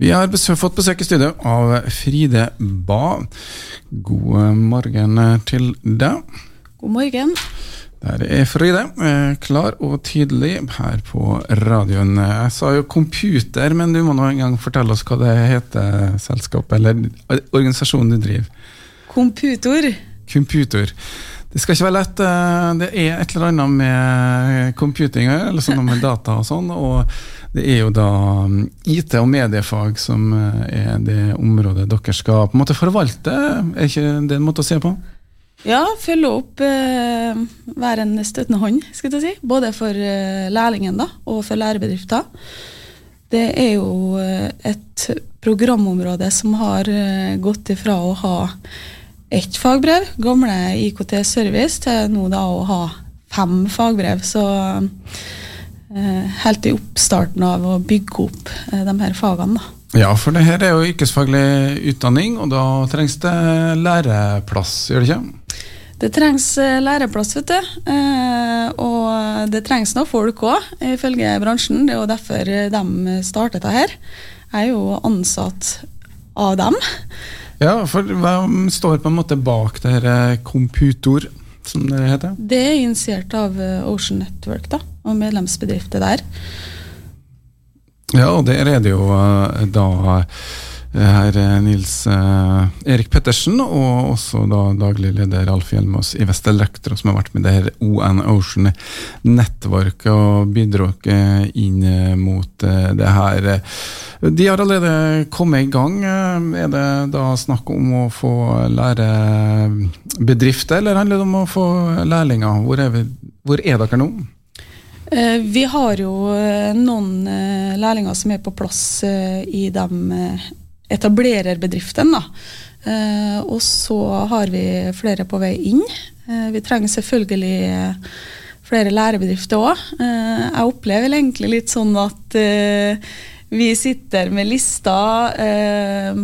Vi har besøk, fått besøk i studio av Fride Ba. God morgen til deg. God morgen. Der er Fride, eh, klar og tydelig her på radioen. Jeg sa jo computer, men du må nå en gang fortelle oss hva det heter, selskapet eller organisasjonen du driver. Computer. Computer. Det skal ikke være lett. eh, Det er et eller annet med computing eller sånn med data og sånn. og det er jo da mm, IT og mediefag som eh, er det området dere skal på en måte forvalte. Er ikke det en måte å se på? Ja, følge opp eh, være en støttende hånd, skal jeg si. Både for eh, lærlingen da, og for lærebedrifter. Det er jo eh, et programområde som har eh, gått ifra å ha ett fagbrev, gamle IKT Service, til nå da å ha fem fagbrev. Så eh, helt i oppstarten av å bygge opp eh, de her fagene, da. Ja, for det her er jo yrkesfaglig utdanning, og da trengs det læreplass, gjør det ikke? Det trengs eh, læreplass, vet du. Eh, og det trengs nå folk òg, ifølge bransjen. Det er jo derfor de startet dette her. Jeg er jo ansatt av dem. Ja, for hvem står på en måte bak det her Komputor, Computor, som det heter? Det er initiert av eh, Ocean Network da, og medlemsbedrifter der. Ja, og der er det jo eh, da herr er Nils eh, Erik Pettersen, og også da daglig leder Alf Hjelmås i Vest Elektro, som har vært med det her ON Ocean nettverket og bidratt eh, inn eh, mot eh, det her. De har allerede kommet i gang. Eh, Er det da snakk om å få lærebedrifter, eller handler det om å få lærlinger? Hvor er, vi, hvor er dere nå? Eh, Vi har jo eh, noen eh, lærlinger som er på plass i de etablererbedriftene. Og så har vi flere på vei inn. Vi trenger selvfølgelig flere lærebedrifter òg. Jeg opplever egentlig litt sånn at vi sitter med lista.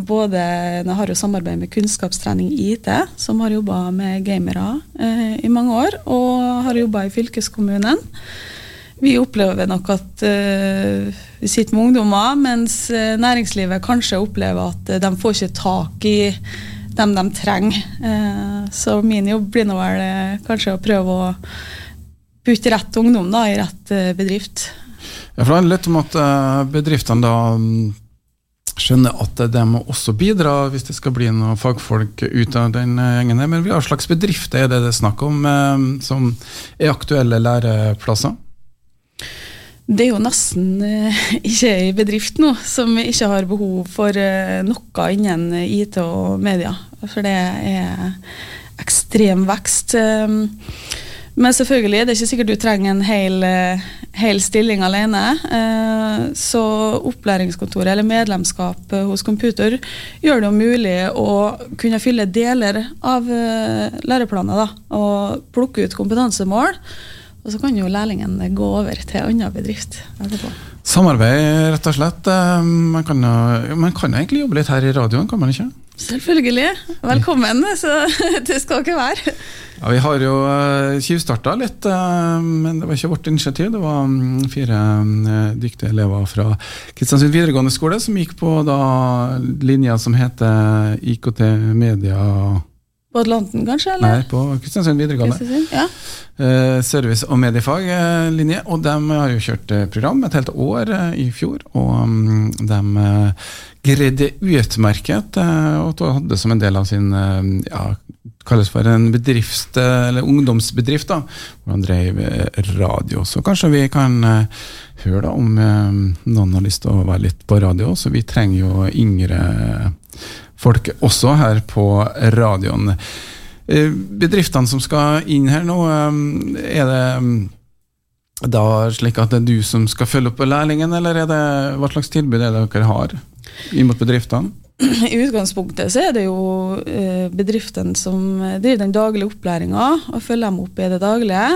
Både Jeg har jo samarbeid med Kunnskapstrening IT, som har jobba med gamere i mange år, og har jobba i fylkeskommunen. Vi opplever nok at uh, vi sitter med ungdommer, mens eh, næringslivet kanskje opplever at eh, de får ikke tak i dem de trenger. Uh, så min jobb blir nå vel kanskje å prøve å putte rett ungdom da, i rett bedrift. Ja, for det handler litt om at bedriftene da mm, skjønner at de må også bidra hvis det skal bli noen fagfolk ut av den gjengen. Men hva slags bedrifter er det det er snakk om som er aktuelle læreplasser? Det er jo nesten eh, ikke ei bedrift nå som ikke har behov for eh, noe innen IT og media. For det er ekstrem vekst. Eh, Men selvfølgelig, det er ikke sikkert du trenger en hel, hel stilling alene. Så opplæringskontoret eller medlemskap hos Computer gjør det jo mulig å kunne fylle deler av læreplanen da, og plukke ut kompetansemål. Og så kan jo lærlingen gå over til annen bedrift etterpå. Samarbeid, rett og slett. Eh, Man kan, man kan egentlig jobbe litt her i radioen, kan man ikke? Selvfølgelig. Velkommen, så det skal ikke være. Ja, Vi har jo uh, tjuvstarta litt, eh, men det var ikke vårt initiativ. Det var mm, fire eh, dyktige elever fra Kristiansund videregående skole som gikk på da linja som heter IKT Media På Atlanten, kanskje? Nei, på Kristiansund videregående. Kristiansund? Ja. Eh, service- og mediefaglinje. Og de har jo kjørt eh, program et helt år eh, i fjor, og um, de eh, greide utmerket eh, og hadde som en del av sin eh, ja, kalles for en bedrift, eh, eller ungdomsbedrift, da, hvor han drev eh, radio. Så kanskje vi kan eh, høre da om eh, noen har lyst til å være litt på radio, så vi trenger jo yngre folk også her på radioen. Eh, Bedriftene som skal inn her nå, eh, er det mm, da slik at det er du som skal følge opp lærlingen, eller er det, hva slags tilbud er det dere har inn mot bedriftene? I utgangspunktet så er det jo bedriftene som driver den daglige opplæringa og følger dem opp i det daglige.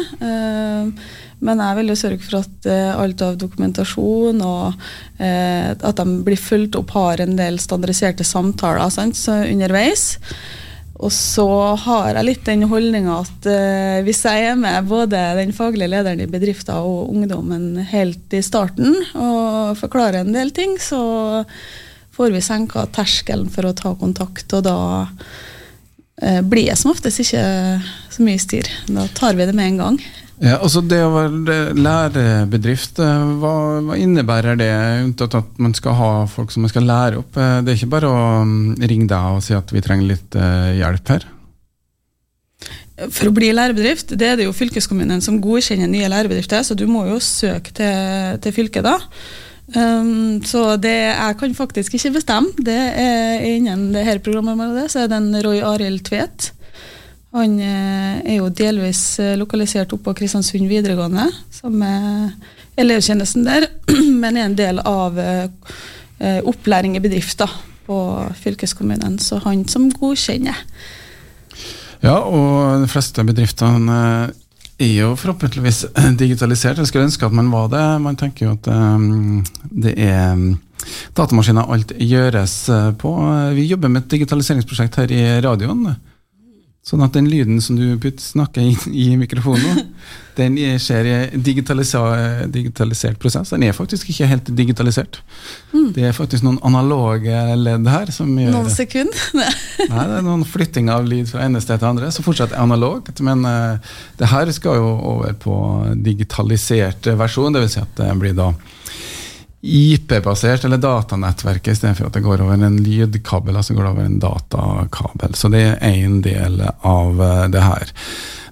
Men jeg vil jo sørge for at eh, alt av dokumentasjon og eh, at de blir fulgt opp, har en del standardiserte samtaler sant, underveis. Og så har jeg litt den holdninga at eh, hvis jeg er med både den faglige lederen i bedriften og ungdommen helt i starten og forklarer en del ting, så får vi senka terskelen for å ta kontakt, og da blir det som oftest ikke så mye styr. Da tar vi det med en gang. Ja, altså Det å være lærebedrift, eh, hva, hva, innebærer det? Unntatt at man skal ha folk som man skal lære opp. Eh, det er ikke bare å mm, ringe deg og si at vi trenger litt hjelp her? For å bli lærebedrift, det er det jo fylkeskommunen som godkjenner nye lærebedrifter, så du må jo søke til, til fylket da. Um, så det jeg kan faktisk ikke bestemme. Det er Innen det her programmet det, så er det en Roy Arild Tvedt han eh, er jo delvis eh, lokalisert oppå Kristiansund videregående, som er elevtjenesten der, men er en del av eh, opplæring i bedrifter på fylkeskommunen. Så han som godkjenner. Ja, og de fleste bedriftene er jo forhåpentligvis digitalisert. Jeg skulle ønske at man var det. Man tenker jo at det er datamaskiner alt gjøres på. Vi jobber med et digitaliseringsprosjekt her i radioen. Sånn at den lyden som du snakker inn i mikrofonen, den skjer i digitalisert prosess. Den er faktisk ikke helt digitalisert. Mm. Det er faktisk noen analoge ledd her. som gjør Noen sekunder? Nei, det er noen flytting av lyd fra ene sted til andre. som fortsatt er analogt. Men uh, det her skal jo over på digitalisert versjon. Dvs. Si at det blir da IP-basert, eller datanettverket, istedenfor at det går over en lydkabel. altså går det over en datakabel. Så det er én del av eh, det her.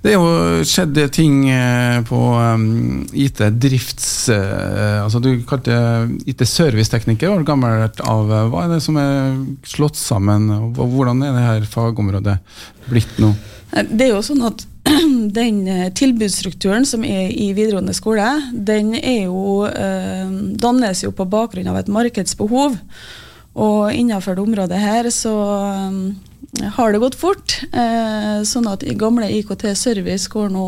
Det er jo skjedd ting eh, på um, IT-drifts... Uh, altså Du kalte IT-servicetekniker, var gammelt av. Hva er det som er slått sammen, og hvordan er det her fagområdet blitt nå? Det er jo sånn at den eh, tilbudsstrukturen som er i videregående skole, den er jo, eh, dannes jo på bakgrunn av et markedsbehov. Og innenfor det området her så eh, har det gått fort. Sånn at gamle IKT Service går nå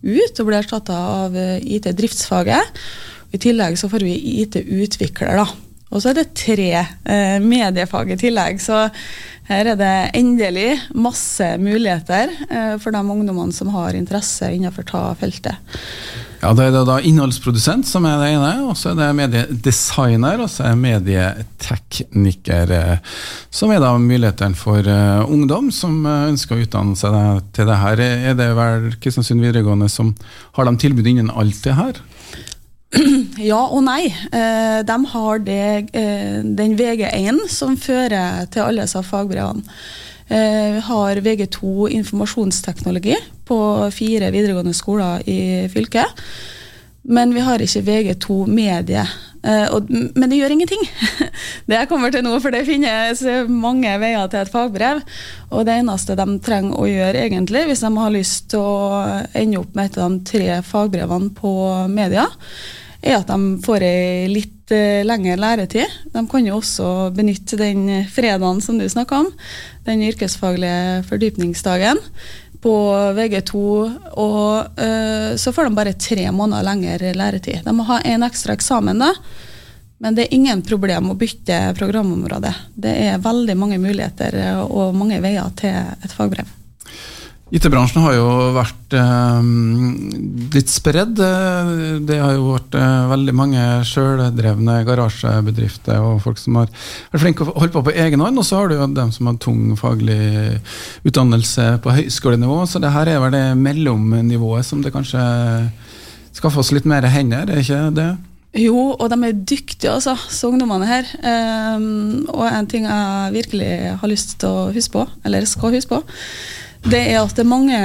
ut og blir erstatta av IT driftsfaget. I tillegg så får vi IT utvikler, da. Og så er det tre eh, mediefag i tillegg. Så her er det endelig masse muligheter eh, for de ungdommene som har interesse innenfor ta feltet. Ja, Det er det da innholdsprodusent som er det ene, og så er det mediedesigner og så er medietekniker. Eh, som er da mulighetene for uh, ungdom som uh, ønsker å utdanne seg til det her. Er det vel Kristiansund videregående som har de tilbud innen alt det her? Ja og nei. Eh, de har det, eh, den VG1 som fører til alle disse fagbrevene. Eh, vi har VG2 informasjonsteknologi på fire videregående skoler i fylket. Men vi har ikke VG2 medie. Men det gjør ingenting. det jeg kommer til nå, for det finnes mange veier til et fagbrev. Og det eneste de trenger å gjøre, egentlig, hvis de har lyst til å ende opp med et av de tre fagbrevene på media, er at de får ei litt uh, lengre læretid. De kan jo også benytte den fredagen som du snakka om, den yrkesfaglige fordypningsdagen, på VG2. Og uh, så får de bare tre måneder lengre læretid. De må ha en ekstra eksamen, da. Men det er ingen problem å bytte programområde. Det er veldig mange muligheter og mange veier til et fagbrev. IT-bransjen har jo vært eh, litt spredd. Det har jo vært eh, veldig mange sjøldrevne garasjebedrifter og folk som har vært flinke å holde på på egen hånd. Og så har du jo dem som har tung faglig utdannelse på høyskolenivå. Så det her er vel det mellomnivået som det kanskje skaffer oss litt mer hender, er ikke det? Jo, og de er dyktige, altså, så ungdommene her. Um, og en ting jeg virkelig har lyst til å huske på, eller skal huske på, det er at det er mange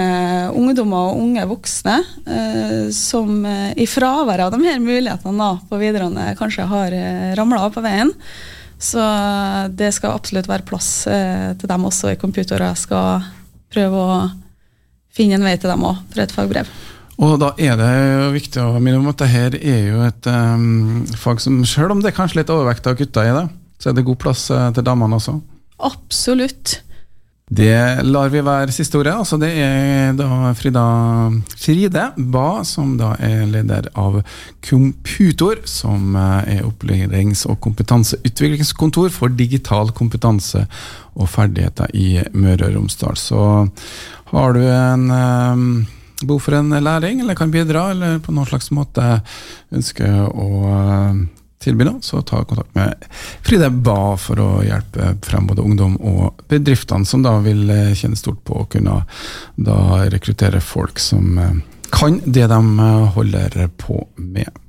ungdommer og unge voksne eh, som eh, i fravær av de her mulighetene da, på videregående kanskje har eh, ramla av på veien. Så eh, det skal absolutt være plass eh, til dem også i computer, og jeg skal prøve å finne en vei til dem òg for et fagbrev. Og da er det jo viktig å minne om at dette er jo et um, fag som, selv om det er kanskje litt overvekt av gutter i det, så er det god plass uh, til damene også? Absolutt. Det lar vi være siste ordet. Altså det er da Frida Fride Ba, som da er leder av Computor, som eh, er opplærings- og kompetanseutviklingskontor for digital kompetanse og ferdigheter i Møre og Romsdal. Så har du en um, behov for en læring, eller kan bidra, eller på noen slags måte ønsker å uh, tilby så ta kontakt med Fride Ba for å hjelpe frem både ungdom og bedriftene, som da vil kjenne stort på å kunne da rekruttere folk som kan det de holder på med.